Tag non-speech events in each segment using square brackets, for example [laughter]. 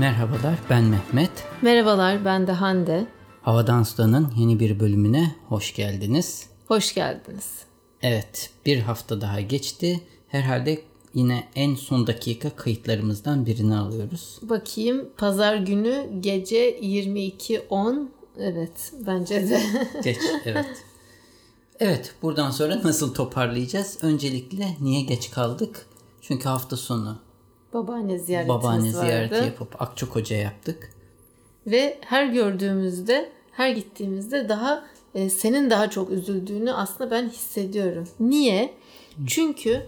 Merhabalar ben Mehmet. Merhabalar ben de Hande. Havadan Sudan'ın yeni bir bölümüne hoş geldiniz. Hoş geldiniz. Evet bir hafta daha geçti. Herhalde yine en son dakika kayıtlarımızdan birini alıyoruz. Bakayım pazar günü gece 22.10 evet bence de. [laughs] Geç evet. Evet buradan sonra nasıl toparlayacağız? Öncelikle niye geç kaldık? Çünkü hafta sonu Babaanne ziyaretimiz babaanne vardı. ziyareti yapıp Akçakoca yaptık. Ve her gördüğümüzde, her gittiğimizde daha e, senin daha çok üzüldüğünü aslında ben hissediyorum. Niye? Çünkü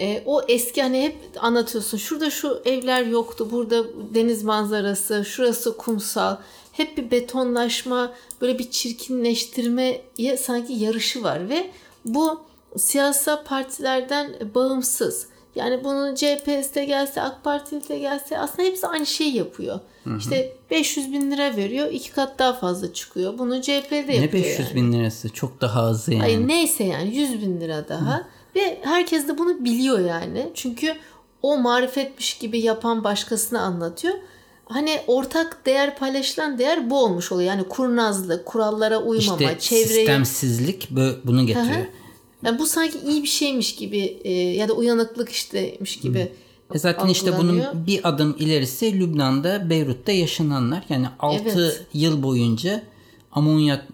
e, o eski hani hep anlatıyorsun. Şurada şu evler yoktu. Burada deniz manzarası, şurası kumsal. Hep bir betonlaşma, böyle bir çirkinleştirmeye sanki yarışı var ve bu siyasal partilerden bağımsız. Yani bunun CHP'si de gelse, AK Partili de gelse aslında hepsi aynı şeyi yapıyor. İşte 500 bin lira veriyor, iki kat daha fazla çıkıyor. Bunu CHP de yapıyor. Ne 500 yani. bin lirası çok daha azı yani. Ay neyse yani 100 bin lira daha. Ve herkes de bunu biliyor yani. Çünkü o marifetmiş gibi yapan başkasına anlatıyor. Hani ortak değer paylaşılan değer bu olmuş oluyor. Yani kurnazlık, kurallara uymama, İşte çevreyi... sistemsizlik bunu getiriyor. Yani bu sanki iyi bir şeymiş gibi e, ya da uyanıklık iştemiş gibi. E zaten işte bunun bir adım ilerisi Lübnan'da, Beyrut'ta yaşananlar. Yani 6 Evet. yıl boyunca amonyak,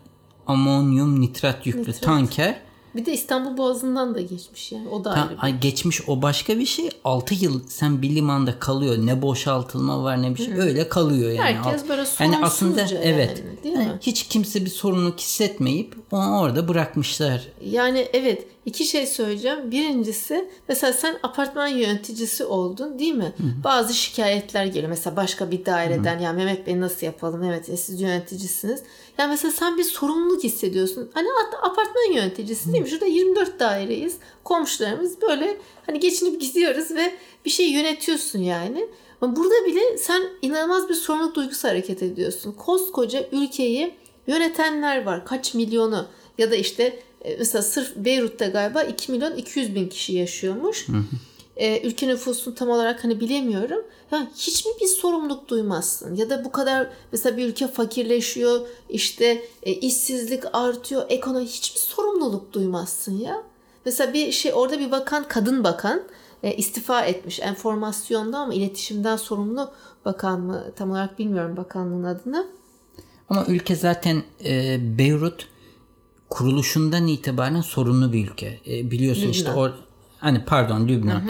amonyum nitrat yüklü tanker Bir de İstanbul Boğazı'ndan da geçmiş yani. O da ta- ayrı bir. geçmiş o başka bir şey. 6 yıl sen bir limanda kalıyor. Ne boşaltılma var ne bir şey. Öyle kalıyor yani. Herkes böyle yani aslında sorumsuzca evet. yani, değil Yani mi? hiç kimse bir sorumluluk hissetmeyip onu orada bırakmışlar. Yani evet iki şey söyleyeceğim. Birincisi mesela sen apartman yöneticisi oldun değil mi? Bazı şikayetler geliyor. Mesela başka bir daireden ya Mehmet Bey nasıl yapalım? Mehmet Bey siz yöneticisiniz. Ya mesela sen bir sorumluluk hissediyorsun. Hani apartman yöneticisi değil mi? Şurada 24 daireyiz. Komşularımız böyle hani geçinip gidiyoruz ve bir şey yönetiyorsun yani. Ama burada bile sen inanılmaz bir sorumluluk duygusu hareket ediyorsun. Koskoca ülkeyi yönetenler var. Kaç milyonu ya da işte e, mesela sırf Beyrut'ta galiba 2 milyon 200 bin kişi yaşıyormuş. E, ülke nüfusunu tam olarak hani bilemiyorum. Ya hiç mi bir sorumluluk duymazsın? Ya da bu kadar mesela bir ülke fakirleşiyor, işte e, işsizlik artıyor, ekonomi hiç mi sorumluluk duymazsın ya? Mesela bir şey orada bir bakan, kadın bakan e, istifa etmiş enformasyonda ama iletişimden sorumlu bakan mı tam olarak bilmiyorum bakanlığın adını. Ama ülke zaten e, Beyrut kuruluşundan itibaren sorunlu bir ülke. E, biliyorsun işte Lübnan. o hani pardon Lübnan.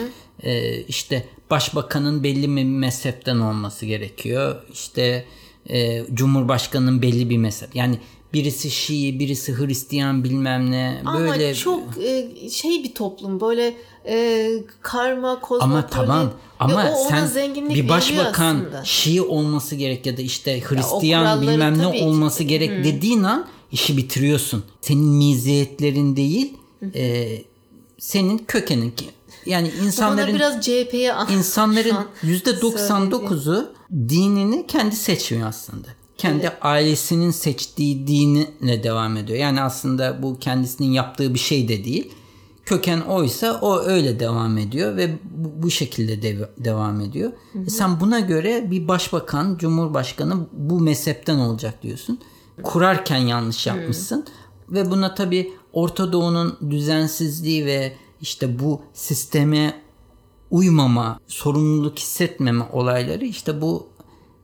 E, işte başbakanın belli bir mezhepten olması gerekiyor. İşte e, cumhurbaşkanının belli bir mezhep. Yani birisi Şii, birisi Hristiyan bilmem ne böyle Ama çok e, şey bir toplum böyle e, karma kozmopolit. ama tamam ama o ona sen bir başbakan. Şii olması gerek ya da işte Hristiyan kuralları bilmem ne ki. olması gerek dediğin an işi bitiriyorsun. Senin meziyetlerin değil e, senin kökenin. Yani Bana insanların biraz CHP'ye insanların an [laughs] yüzde 99'u dinini kendi seçmiyor aslında. Kendi ailesinin seçtiği dinle devam ediyor. Yani aslında bu kendisinin yaptığı bir şey de değil. Köken oysa o öyle devam ediyor ve bu, bu şekilde de- devam ediyor. E sen buna göre bir başbakan, cumhurbaşkanı bu mezhepten olacak diyorsun. Kurarken yanlış yapmışsın. Ve buna tabii Orta Doğu'nun düzensizliği ve işte bu sisteme uymama, sorumluluk hissetmeme olayları işte bu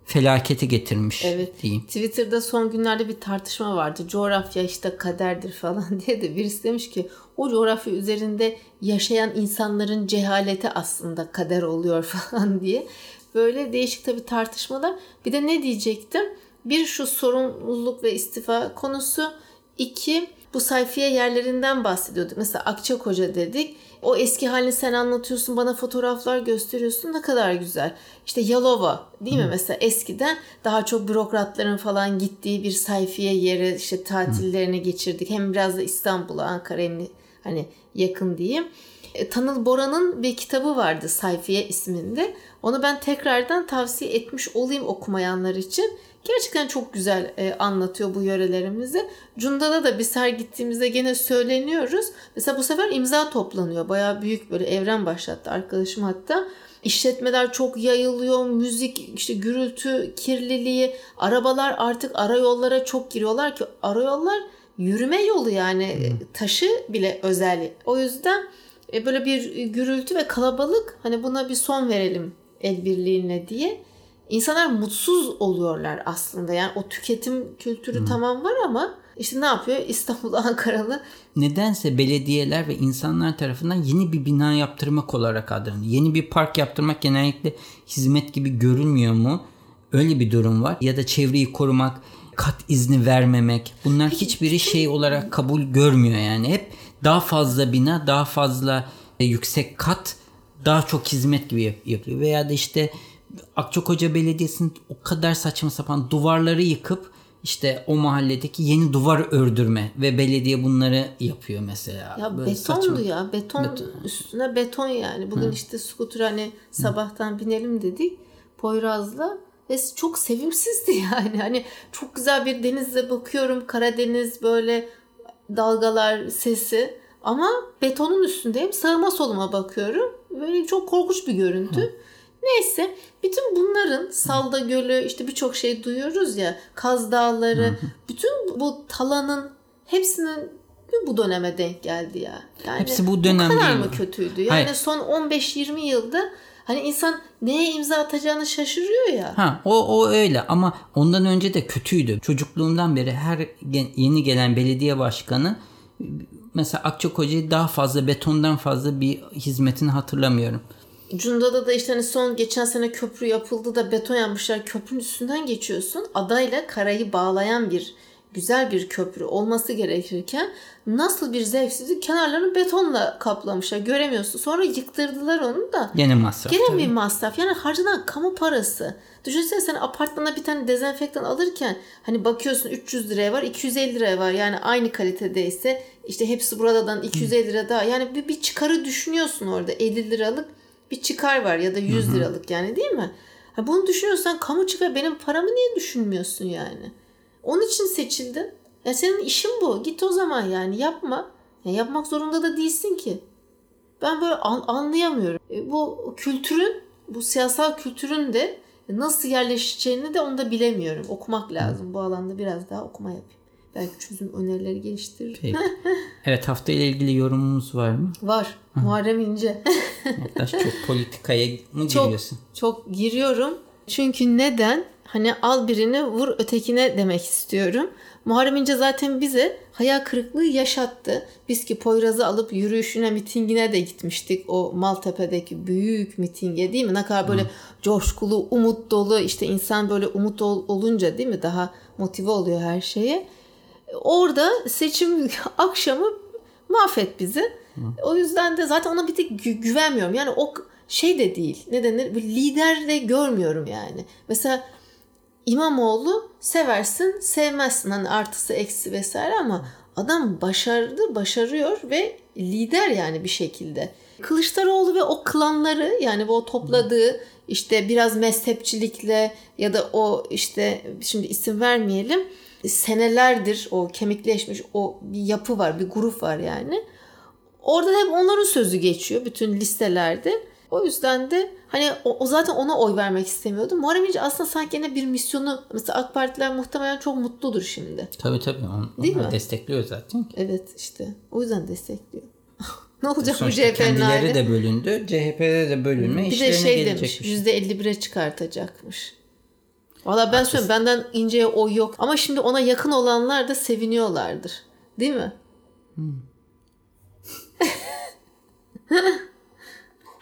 felaketi getirmiş Evet. diyeyim. Twitter'da son günlerde bir tartışma vardı. Coğrafya işte kaderdir falan [laughs] diye de birisi demiş ki o coğrafya üzerinde yaşayan insanların cehaleti aslında kader oluyor [laughs] falan diye. Böyle değişik tabii tartışmalar. Bir de ne diyecektim? Bir şu sorumluluk ve istifa konusu. İki bu sayfiye yerlerinden bahsediyorduk. Mesela Akçakoca dedik. O eski halini sen anlatıyorsun, bana fotoğraflar gösteriyorsun. Ne kadar güzel. İşte Yalova değil mi mesela eskiden daha çok bürokratların falan gittiği bir sayfiye yeri işte tatillerini geçirdik. Hem biraz da İstanbul'a, Ankara'ya hani yakın diyeyim. E, Tanıl Bora'nın bir kitabı vardı Sayfiye isminde. Onu ben tekrardan tavsiye etmiş olayım okumayanlar için. Gerçekten çok güzel e, anlatıyor bu yörelerimizi. Cunda'da da biz her gittiğimizde gene söyleniyoruz. Mesela bu sefer imza toplanıyor. Bayağı büyük böyle evren başlattı arkadaşım hatta. işletmeler çok yayılıyor, müzik, işte gürültü, kirliliği, arabalar artık arayollara çok giriyorlar ki arayollar yürüme yolu yani taşı bile özel. O yüzden e, böyle bir gürültü ve kalabalık hani buna bir son verelim el birliğine diye. İnsanlar mutsuz oluyorlar aslında. Yani o tüketim kültürü hmm. tamam var ama işte ne yapıyor? [laughs] İstanbul, Ankaralı. Nedense belediyeler ve insanlar tarafından yeni bir bina yaptırmak olarak adlanıyor. Yeni bir park yaptırmak genellikle hizmet gibi görünmüyor mu? Öyle bir durum var. Ya da çevreyi korumak, kat izni vermemek. Bunlar hiçbiri şey olarak kabul görmüyor yani. Hep daha fazla bina, daha fazla yüksek kat, daha çok hizmet gibi yapıyor. Veya da işte Akçakoca Belediyesi'nin o kadar saçma sapan duvarları yıkıp işte o mahalledeki yeni duvar ördürme ve belediye bunları yapıyor mesela. Ya Böyle betondu saçma. ya beton, beton üstüne beton yani. Bugün Hı. işte skuter hani sabahtan Hı. binelim dedik Poyraz'la ve çok sevimsizdi [laughs] yani. Hani çok güzel bir denizle bakıyorum Karadeniz böyle dalgalar sesi ama betonun üstündeyim sağıma soluma bakıyorum. Böyle çok korkunç bir görüntü. Hı. Neyse bütün bunların Salda Gölü işte birçok şey duyuyoruz ya Kaz Dağları bütün bu talanın hepsinin bu döneme denk geldi ya. Yani Hepsi bu dönem bu kadar mı kötüydü? Yani Hayır. son 15-20 yılda hani insan neye imza atacağını şaşırıyor ya. Ha o o öyle ama ondan önce de kötüydü. Çocukluğumdan beri her yeni gelen belediye başkanı mesela Akçakoca'yı daha fazla betondan fazla bir hizmetini hatırlamıyorum. Cunda'da da işte hani son geçen sene köprü yapıldı da beton yapmışlar. Köprünün üstünden geçiyorsun. Adayla karayı bağlayan bir güzel bir köprü olması gerekirken nasıl bir zevksizlik kenarlarını betonla kaplamışlar. Göremiyorsun. Sonra yıktırdılar onu da. Gene masraf. Gene bir masraf. Yani harcanan kamu parası. Düşünsene sen apartmana bir tane dezenfektan alırken hani bakıyorsun 300 liraya var 250 liraya var. Yani aynı kalitedeyse işte hepsi buradan 250 lira daha. Yani bir, bir çıkarı düşünüyorsun orada 50 liralık bir çıkar var ya da 100 liralık yani değil mi? Ha bunu düşünüyorsan kamu çıkar benim paramı niye düşünmüyorsun yani? Onun için seçildin. Ya senin işin bu. Git o zaman yani yapma. Ya yapmak zorunda da değilsin ki. Ben böyle an, anlayamıyorum. E, bu kültürün, bu siyasal kültürün de nasıl yerleşeceğini de onu da bilemiyorum. Okumak lazım. Bu alanda biraz daha okuma yapayım. Belki çözüm önerileri geliştirir. Peki. [laughs] evet hafta ile ilgili yorumumuz var mı? Var. Muharrem İnce. Yaklaş çok [laughs] politikaya mı çok, giriyorsun? Çok giriyorum. Çünkü neden? Hani al birini vur ötekine demek istiyorum. Muharrem İnce zaten bize hayal kırıklığı yaşattı. Biz ki Poyraz'ı alıp yürüyüşüne, mitingine de gitmiştik. O Maltepe'deki büyük mitinge değil mi? Ne kadar böyle Hı. coşkulu, umut dolu. işte insan böyle umut ol, olunca değil mi? Daha motive oluyor her şeye. Orada seçim [laughs] akşamı mahvet bizi. Hı. O yüzden de zaten ona bir tek gü- güvenmiyorum. Yani o şey de değil. Ne denir? Bir lider de görmüyorum yani. Mesela İmamoğlu seversin, sevmezsin. Hani artısı eksi vesaire ama adam başardı, başarıyor ve lider yani bir şekilde. Kılıçdaroğlu ve o klanları yani bu topladığı işte biraz mezhepçilikle ya da o işte şimdi isim vermeyelim senelerdir o kemikleşmiş o bir yapı var, bir grup var yani. Orada hep onların sözü geçiyor bütün listelerde. O yüzden de hani o, o zaten ona oy vermek istemiyordu. Muharrem İnce aslında sanki yine bir misyonu mesela AK Partiler muhtemelen çok mutludur şimdi. Tabii tabii. On, Değil mi? destekliyor zaten. Evet işte. O yüzden destekliyor. [laughs] ne olacak bu CHP'nin Kendileri de bölündü. CHP'de de bölünme bir işlerine de şey gelecek demiş, bir şey. %51'e çıkartacakmış. Valla ben söylüyorum benden inceye oy yok. Ama şimdi ona yakın olanlar da seviniyorlardır. Değil mi? Hmm. [laughs]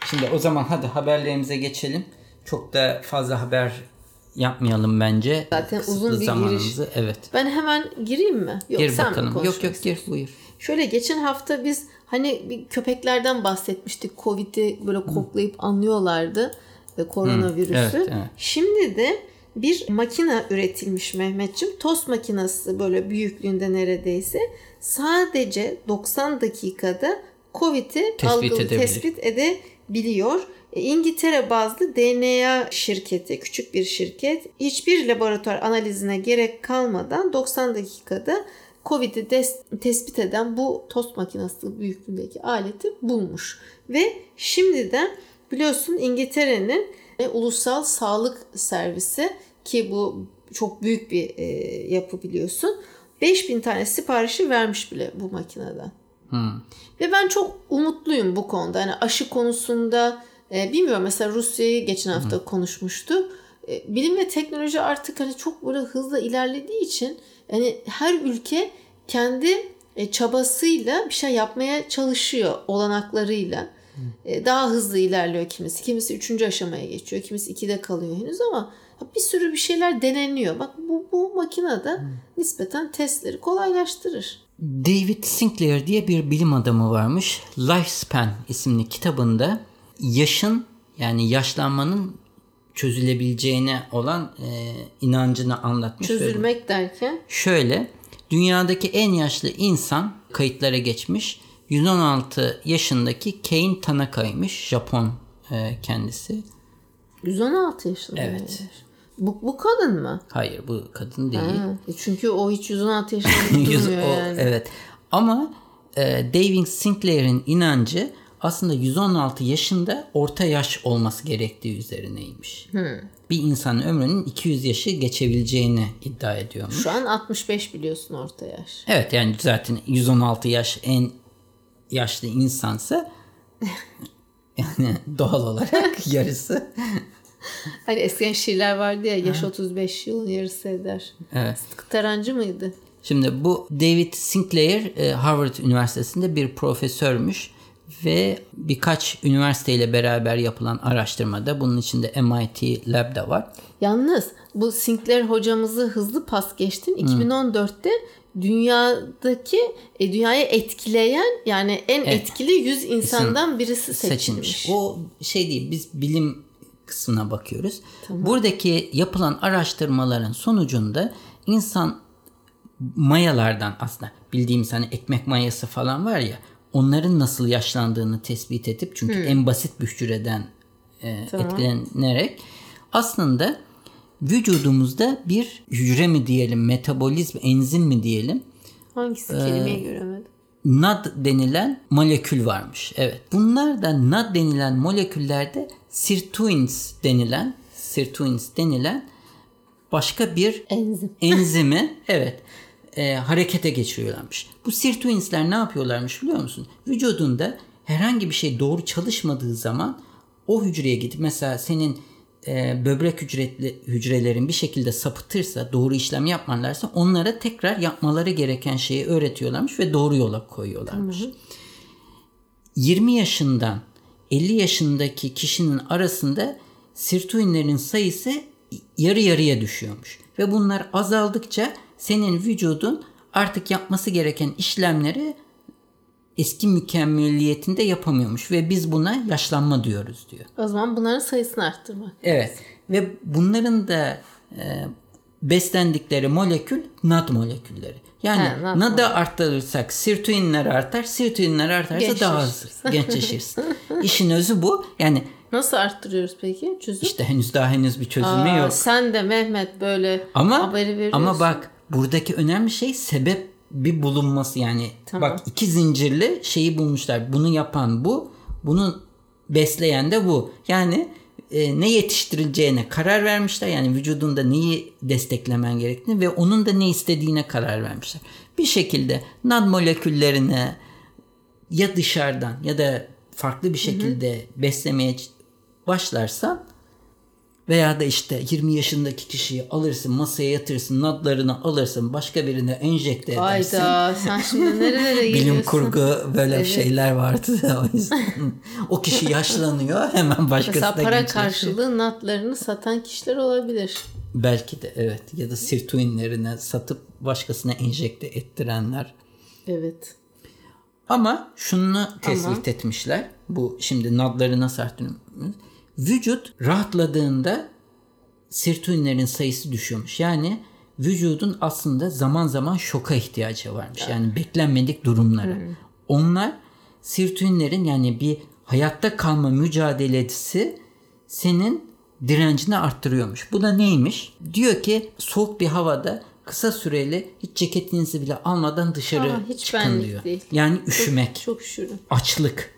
şimdi o zaman hadi haberlerimize geçelim. Çok da fazla haber yapmayalım bence. Zaten Kısıtlı uzun bir giriş. Evet. Ben hemen gireyim mi? Yok, gir sen bakalım. Mi yok yok gir buyur. Şöyle geçen hafta biz hani bir köpeklerden bahsetmiştik. Covid'i böyle koklayıp anlıyorlardı ve koronavirüsü. Hmm, evet, evet. Şimdi de bir makine üretilmiş Mehmetçim. Tost makinesi böyle büyüklüğünde neredeyse sadece 90 dakikada COVID'i tespit, tespit edebiliyor. E, İngiltere bazlı DNA şirketi, küçük bir şirket, hiçbir laboratuvar analizine gerek kalmadan 90 dakikada COVID'i tespit eden bu tost makinesi büyüklüğündeki aleti bulmuş. Ve şimdiden Biliyorsun İngiltere'nin e, ulusal sağlık servisi ki bu çok büyük bir e, yapı biliyorsun. 5000 tane siparişi vermiş bile bu makineden. Hmm. Ve ben çok umutluyum bu konuda. Yani aşı konusunda e, bilmiyorum mesela Rusya'yı geçen hafta hmm. konuşmuştu. E, bilim ve teknoloji artık hani çok böyle hızla ilerlediği için yani her ülke kendi e, çabasıyla bir şey yapmaya çalışıyor olanaklarıyla. E, daha hızlı ilerliyor kimisi. Kimisi üçüncü aşamaya geçiyor. Kimisi ikide kalıyor henüz ama bir sürü bir şeyler deneniyor. Bak bu, bu makinede hmm. nispeten testleri kolaylaştırır. David Sinclair diye bir bilim adamı varmış. Lifespan isimli kitabında yaşın yani yaşlanmanın çözülebileceğine olan e, inancını anlatmış. Çözülmek şöyle. derken? Şöyle dünyadaki en yaşlı insan kayıtlara geçmiş. 116 yaşındaki Kane Tanaka'ymış. Japon e, kendisi. 116 yaşında. Evet. Bu, bu kadın mı? Hayır bu kadın değil. Ha, e çünkü o hiç 116 yaşında [laughs] durmuyor yani. Evet. Ama e, David Sinclair'in inancı aslında 116 yaşında orta yaş olması gerektiği üzerineymiş. Hmm. Bir insanın ömrünün 200 yaşı geçebileceğini iddia ediyormuş. Şu an 65 biliyorsun orta yaş. Evet yani zaten 116 yaş en yaşlı insansa [laughs] yani doğal olarak [laughs] yarısı. hani eskiden şiirler vardı ya yaş 35 yılın yarısı eder. Evet. Tarancı mıydı? Şimdi bu David Sinclair e, Harvard Üniversitesi'nde bir profesörmüş ve birkaç üniversiteyle beraber yapılan araştırmada bunun içinde MIT Lab da var. Yalnız bu Sinclair hocamızı hızlı pas geçtin. 2014'te dünyadaki e, dünyayı etkileyen yani en evet. etkili 100 insandan birisi seçilmiş. seçilmiş. O şey değil biz bilim kısmına bakıyoruz. Tamam. Buradaki yapılan araştırmaların sonucunda insan mayalardan aslında bildiğimiz hani ekmek mayası falan var ya onların nasıl yaşlandığını tespit edip çünkü hmm. en basit bir hücreden e, tamam. etkilenerek aslında vücudumuzda bir hücre mi diyelim, metabolizm, enzim mi diyelim? Hangisi ee, göremedim. NAD denilen molekül varmış. Evet. Bunlar da NAD denilen moleküllerde sirtuins denilen sirtuins denilen başka bir enzim. enzimi [laughs] evet e, harekete geçiriyorlarmış. Bu sirtuinsler ne yapıyorlarmış biliyor musun? Vücudunda herhangi bir şey doğru çalışmadığı zaman o hücreye gidip mesela senin e, böbrek hücretli, hücrelerin bir şekilde sapıtırsa, doğru işlem yapmalarsa onlara tekrar yapmaları gereken şeyi öğretiyorlarmış ve doğru yola koyuyorlarmış. Hı hı. 20 yaşından 50 yaşındaki kişinin arasında sirtuinlerin sayısı yarı yarıya düşüyormuş. Ve bunlar azaldıkça senin vücudun artık yapması gereken işlemleri eski mükemmeliyetinde yapamıyormuş ve biz buna yaşlanma diyoruz diyor. O zaman bunların sayısını arttırmak. Evet ve bunların da e, beslendikleri molekül NAD molekülleri. Yani He, NAD'ı arttırırsak sirtuinler artar, sirtuinler artarsa Gençleşir. daha hızlı [laughs] gençleşirsin. İşin özü bu. Yani Nasıl arttırıyoruz peki çözüm? İşte henüz daha henüz bir çözümü Aa, yok. Sen de Mehmet böyle ama, haberi veriyorsun. Ama bak buradaki önemli şey sebep bir bulunması yani tamam. bak iki zincirli şeyi bulmuşlar. Bunu yapan bu, bunu besleyen de bu. Yani e, ne yetiştirileceğine karar vermişler. Yani vücudunda neyi desteklemen gerektiğini ve onun da ne istediğine karar vermişler. Bir şekilde NAD moleküllerine ya dışarıdan ya da farklı bir şekilde hı hı. beslemeye başlarsan veya da işte 20 yaşındaki kişiyi alırsın masaya yatırırsın nadlarını alırsın başka birine enjekte edersin. Hayda sen şimdi nerelere gidiyorsun? [laughs] Bilim kurgu böyle evet. şeyler vardı da o yüzden. o kişi yaşlanıyor hemen başkasına Mesela para karşılığı nadlarını satan kişiler olabilir. Belki de evet ya da sirtuinlerine satıp başkasına enjekte ettirenler. Evet. Ama şunu tespit Ama. etmişler. Bu şimdi nadları nasıl? Vücut rahatladığında sirtuinlerin sayısı düşüyormuş. Yani vücudun aslında zaman zaman şoka ihtiyacı varmış. Yani beklenmedik durumlara. Onlar sirtuinlerin yani bir hayatta kalma mücadelesi senin direncini arttırıyormuş. Bu da neymiş? Diyor ki soğuk bir havada kısa süreli hiç ceketinizi bile almadan dışarı Aa, hiç çıkın diyor. Değil. Yani üşümek. Çok, çok üşürüm. Açlık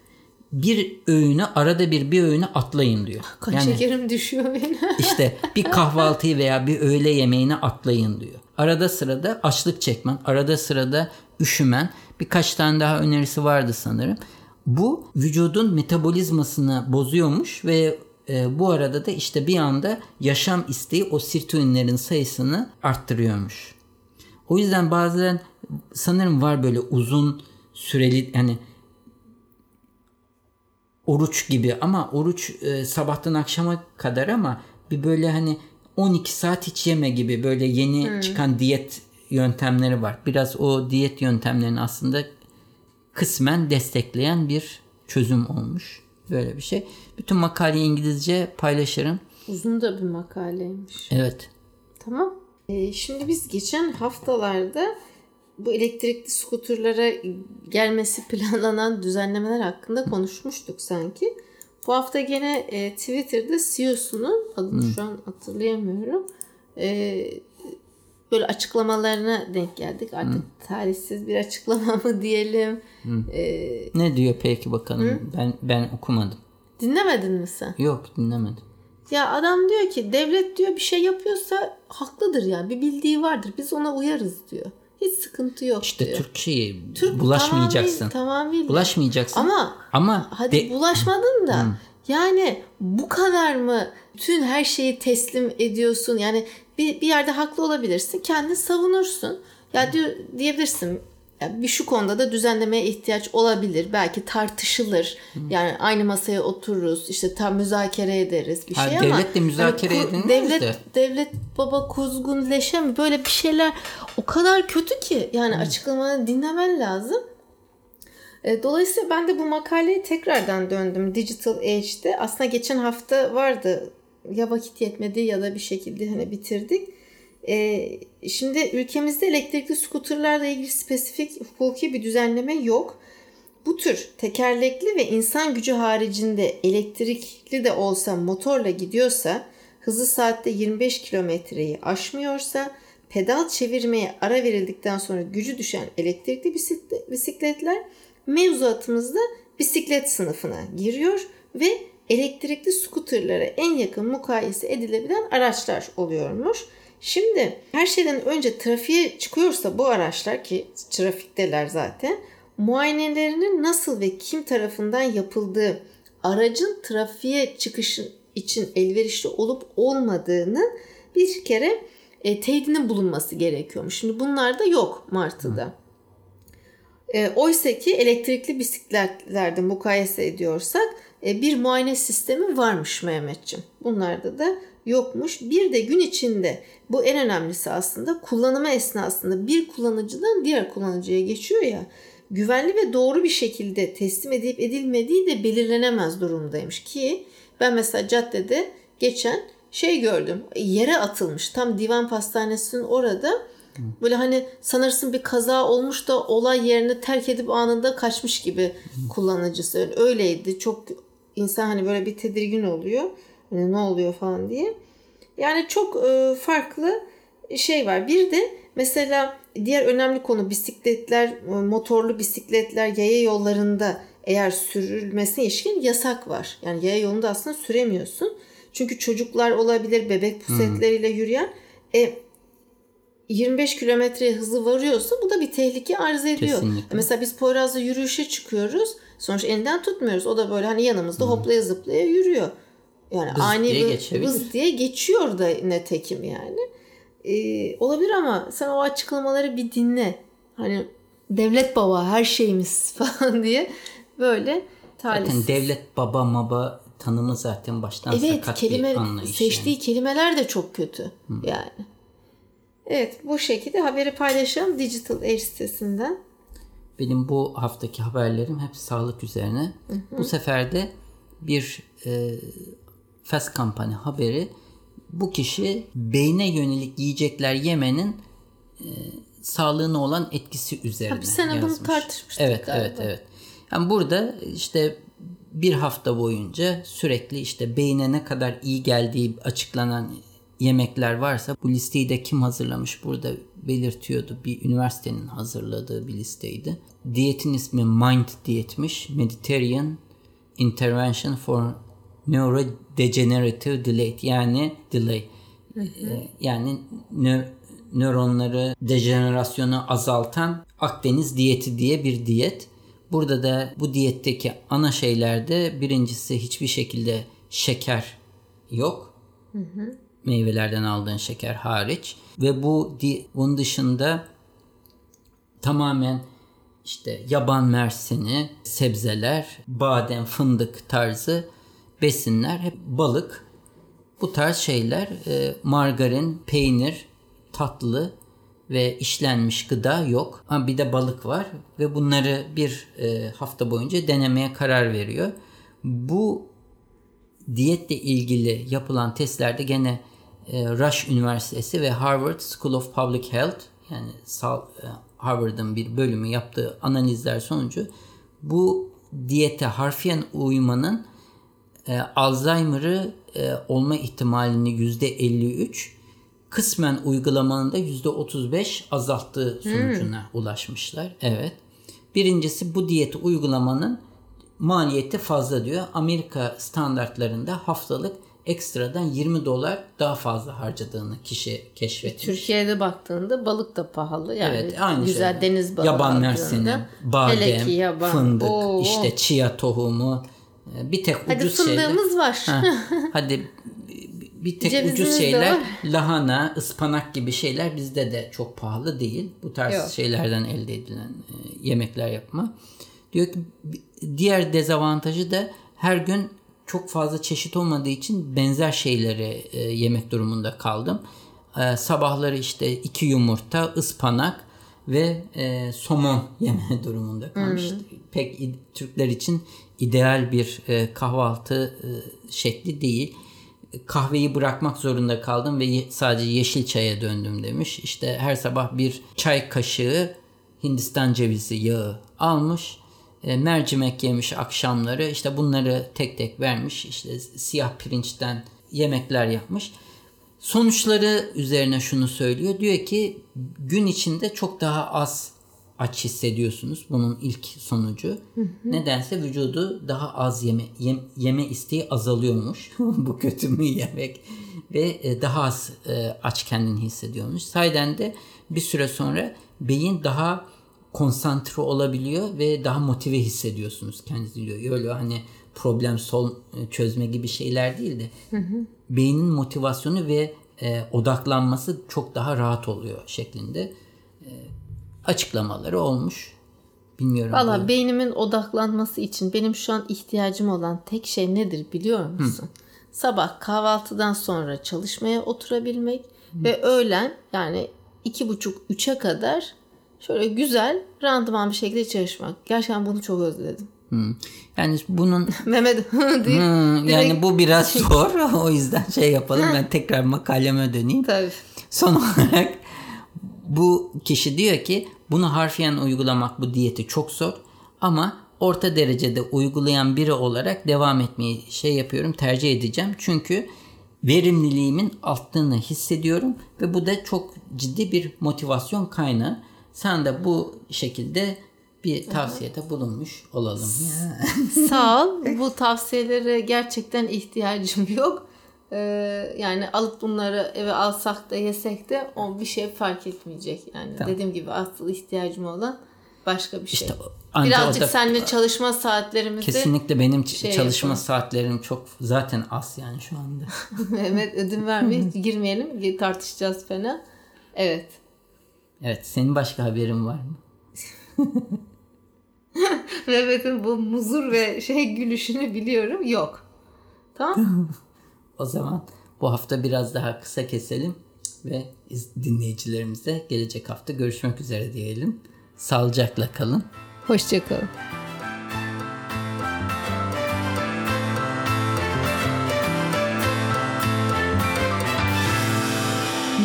bir öğünü arada bir bir öğünü atlayın diyor. Kan yani, şekerim düşüyor benim. [laughs] işte bir kahvaltıyı veya bir öğle yemeğini atlayın diyor. Arada sırada açlık çekmen, arada sırada üşümen, birkaç tane daha önerisi vardı sanırım. Bu vücudun metabolizmasını bozuyormuş ve e, bu arada da işte bir anda yaşam isteği o sirtuinlerin sayısını arttırıyormuş. O yüzden bazen sanırım var böyle uzun süreli hani oruç gibi ama oruç e, sabahtan akşama kadar ama bir böyle hani 12 saat hiç yeme gibi böyle yeni hmm. çıkan diyet yöntemleri var. Biraz o diyet yöntemlerini aslında kısmen destekleyen bir çözüm olmuş. Böyle bir şey. Bütün makaleyi İngilizce paylaşırım. Uzun da bir makaleymiş. Evet. Tamam. Ee, şimdi biz geçen haftalarda bu elektrikli skuterlara gelmesi [laughs] planlanan düzenlemeler hakkında konuşmuştuk sanki. Bu hafta gene e, Twitter'da CEO'sunun adını hmm. şu an hatırlayamıyorum. E, böyle açıklamalarına denk geldik. Artık hmm. talihsiz bir açıklama mı diyelim. E, ne diyor peki bakalım? Hmm? Ben ben okumadım. Dinlemedin mi sen? Yok dinlemedim. Ya adam diyor ki devlet diyor bir şey yapıyorsa haklıdır yani bir bildiği vardır. Biz ona uyarız diyor. Hiç sıkıntı yok İşte diyor. Türk şeyi Türk, bulaşmayacaksın. Tamamıyla. Bulaşmayacaksın. Ama ama hadi de... bulaşmadın da hmm. yani bu kadar mı bütün her şeyi teslim ediyorsun? Yani bir, bir yerde haklı olabilirsin. Kendini savunursun. Ya diyor, diyebilirsin yani bir şu konuda da düzenlemeye ihtiyaç olabilir. Belki tartışılır. Hı. Yani aynı masaya otururuz. işte tam müzakere ederiz bir ha, şey ama devletle müzakere yani, edilmez devlet, de. Devlet baba kuzgun leşe mi? Böyle bir şeyler o kadar kötü ki yani Hı. açıklamanı dinlemen lazım. E, dolayısıyla ben de bu makaleye tekrardan döndüm Digital Age'de. Aslında geçen hafta vardı. Ya vakit yetmedi ya da bir şekilde hani bitirdik. E, şimdi ülkemizde elektrikli skuterlarla ilgili spesifik hukuki bir düzenleme yok. Bu tür tekerlekli ve insan gücü haricinde elektrikli de olsa motorla gidiyorsa, hızı saatte 25 kilometreyi aşmıyorsa, pedal çevirmeye ara verildikten sonra gücü düşen elektrikli bisikletler mevzuatımızda bisiklet sınıfına giriyor ve elektrikli skuterlara en yakın mukayese edilebilen araçlar oluyormuş. Şimdi her şeyden önce trafiğe çıkıyorsa bu araçlar ki trafikteler zaten muayenelerinin nasıl ve kim tarafından yapıldığı aracın trafiğe çıkışı için elverişli olup olmadığını bir kere e, teyidinin bulunması gerekiyormuş. Şimdi bunlar da yok Martı'da. E, Oysa ki elektrikli bisikletlerde mukayese ediyorsak e, bir muayene sistemi varmış Mehmetçim. Bunlarda da yokmuş. Bir de gün içinde bu en önemlisi aslında kullanımı esnasında bir kullanıcıdan diğer kullanıcıya geçiyor ya güvenli ve doğru bir şekilde teslim edilip edilmediği de belirlenemez durumdaymış ki ben mesela caddede geçen şey gördüm yere atılmış. Tam divan pastanesinin orada böyle hani sanırsın bir kaza olmuş da olay yerini terk edip anında kaçmış gibi kullanıcısı. Öyleydi. Çok insan hani böyle bir tedirgin oluyor hani ne oluyor falan diye yani çok e, farklı şey var. Bir de mesela diğer önemli konu bisikletler, e, motorlu bisikletler yaya yollarında eğer sürülmesine ilişkin yasak var. Yani yaya yolunda aslında süremiyorsun. Çünkü çocuklar olabilir, bebek pusetleriyle yürüyen. E, 25 kilometre hızı varıyorsa bu da bir tehlike arz ediyor. Kesinlikle. Mesela biz Poyraz'da yürüyüşe çıkıyoruz. Sonuç elinden tutmuyoruz. O da böyle hani yanımızda hoplaya zıplaya yürüyor. Yani bız ani diye geçebilir. bız diye geçiyor da netekim yani. Ee, olabilir ama sen o açıklamaları bir dinle. Hani devlet baba her şeyimiz [laughs] falan diye böyle talihsiz. Zaten devlet baba maba tanımı zaten baştan evet, sakat kelime, bir anlayış. Seçtiği yani. kelimeler de çok kötü Hı. yani. Evet bu şekilde haberi paylaşalım Digital Age sitesinden. Benim bu haftaki haberlerim hep sağlık üzerine. Hı hı. Bu sefer de bir e, Fast Company haberi bu kişi beyne yönelik yiyecekler yemenin e, sağlığına olan etkisi üzerine Tabii sene yazmış. bunu tartışmıştık Evet galiba. evet evet. Yani burada işte bir hafta boyunca sürekli işte beyne ne kadar iyi geldiği açıklanan yemekler varsa bu listeyi de kim hazırlamış burada belirtiyordu. Bir üniversitenin hazırladığı bir listeydi. Diyetin ismi Mind diyetmiş. Mediterranean Intervention for Neurodegenerative Delay yani delay. Ee, yani nö- nöronları dejenerasyonu azaltan Akdeniz diyeti diye bir diyet. Burada da bu diyetteki ana şeylerde birincisi hiçbir şekilde şeker yok. Meyvelerden aldığın şeker hariç ve bu bunun dışında tamamen işte yaban mersini, sebzeler, badem, fındık tarzı besinler hep balık. Bu tarz şeyler e, margarin, peynir, tatlı ve işlenmiş gıda yok. Ama bir de balık var ve bunları bir e, hafta boyunca denemeye karar veriyor. Bu diyetle ilgili yapılan testlerde gene e, Rush Üniversitesi ve Harvard School of Public Health yani e, Harvard'ın bir bölümü yaptığı analizler sonucu bu diyete harfiyen uymanın e, Alzheimer'ı e, olma ihtimalini %53 kısmen uygulamanın da %35 azalttığı sonucuna ulaşmışlar. Evet. Birincisi bu diyeti uygulamanın maliyeti fazla diyor. Amerika standartlarında haftalık ekstradan 20 dolar daha fazla harcadığını kişi keşfetmiş. Türkiye'de baktığında balık da pahalı. Yani Evet, aynı güzel şey. deniz balığı Yaban mersini, badem, yaban. fındık, Oo. işte chia tohumu, e, bir tek Hadi ucuz şeyler. fındığımız var. Ha, [laughs] hadi bir tek Cevizimiz ucuz şeyler, lahana, ıspanak gibi şeyler bizde de çok pahalı değil. Bu tarz Yok. şeylerden elde edilen e, yemekler yapma. Diyor ki diğer dezavantajı da her gün çok fazla çeşit olmadığı için benzer şeyleri e, yemek durumunda kaldım. E, sabahları işte iki yumurta, ıspanak ve somon [laughs] yeme durumunda kalmış. Pek Türkler için ideal bir e, kahvaltı e, şekli değil. Kahveyi bırakmak zorunda kaldım ve sadece yeşil çaya döndüm demiş. İşte her sabah bir çay kaşığı Hindistan cevizi yağı almış. E, mercimek yemiş akşamları. İşte bunları tek tek vermiş. İşte siyah pirinçten yemekler yapmış. Sonuçları üzerine şunu söylüyor. Diyor ki gün içinde çok daha az aç hissediyorsunuz. Bunun ilk sonucu. Nedense vücudu daha az yeme yem- yeme isteği azalıyormuş. [laughs] Bu kötü mü yemek? Ve e, daha az e, aç kendini hissediyormuş. Sayeden de bir süre sonra beyin daha konsantre olabiliyor ve daha motive hissediyorsunuz kendinizi diyor. Öyle hani problem sol e, çözme gibi şeyler değil de beynin motivasyonu ve e, odaklanması çok daha rahat oluyor şeklinde açıklamaları olmuş. Bilmiyorum. Valla beynimin odaklanması için benim şu an ihtiyacım olan tek şey nedir biliyor musun? Sabah kahvaltıdan sonra çalışmaya oturabilmek ve öğlen yani iki buçuk üçe kadar şöyle güzel randıman bir şekilde çalışmak. Gerçekten bunu çok özledim. Hı. Yani bunun [laughs] Mehmet [laughs] değil. Hı, yani bu biraz zor. [laughs] o yüzden şey yapalım. Ben tekrar makaleme döneyim. Tabii. Son olarak bu kişi diyor ki bunu harfiyen uygulamak bu diyeti çok zor ama orta derecede uygulayan biri olarak devam etmeyi şey yapıyorum tercih edeceğim. Çünkü verimliliğimin arttığını hissediyorum ve bu da çok ciddi bir motivasyon kaynağı. Sen de bu şekilde bir tavsiyede bulunmuş olalım. Sağ ol. Bu tavsiyelere gerçekten ihtiyacım yok. Ee, yani alıp bunları eve alsak da yesek de o bir şey fark etmeyecek. Yani dediğim gibi asıl ihtiyacım olan başka bir şey. İşte Birazcık da- seninle çalışma saatlerimizi Kesinlikle benim şey çalışma yapalım. saatlerim çok zaten az yani şu anda. [laughs] [laughs] Mehmet ödün vermeye girmeyelim. Tartışacağız fena. Evet. Evet, senin başka haberin var mı? [laughs] Mehmet'in bu muzur ve şey gülüşünü biliyorum. Yok. Tamam. O zaman bu hafta biraz daha kısa keselim ve iz- dinleyicilerimize gelecek hafta görüşmek üzere diyelim. Sağlıcakla kalın. Hoşçakalın.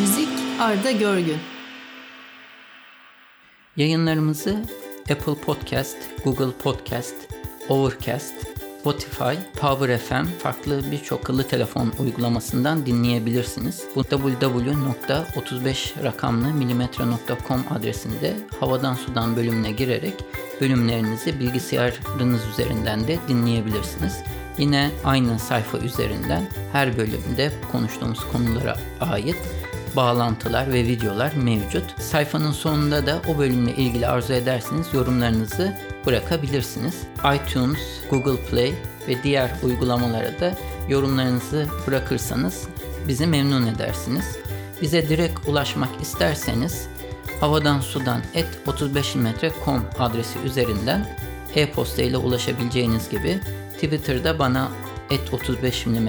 Müzik Arda Görgün. Yayınlarımızı Apple Podcast, Google Podcast, Overcast, Spotify, Power FM farklı birçok akıllı telefon uygulamasından dinleyebilirsiniz. Bu www.35 rakamlı milimetre.com adresinde havadan sudan bölümüne girerek bölümlerinizi bilgisayarınız üzerinden de dinleyebilirsiniz. Yine aynı sayfa üzerinden her bölümde konuştuğumuz konulara ait bağlantılar ve videolar mevcut. Sayfanın sonunda da o bölümle ilgili arzu ederseniz yorumlarınızı bırakabilirsiniz. iTunes, Google Play ve diğer uygulamalara da yorumlarınızı bırakırsanız bizi memnun edersiniz. Bize direkt ulaşmak isterseniz havadan sudan et 35mm.com adresi üzerinden e-posta ile ulaşabileceğiniz gibi Twitter'da bana et 35 mm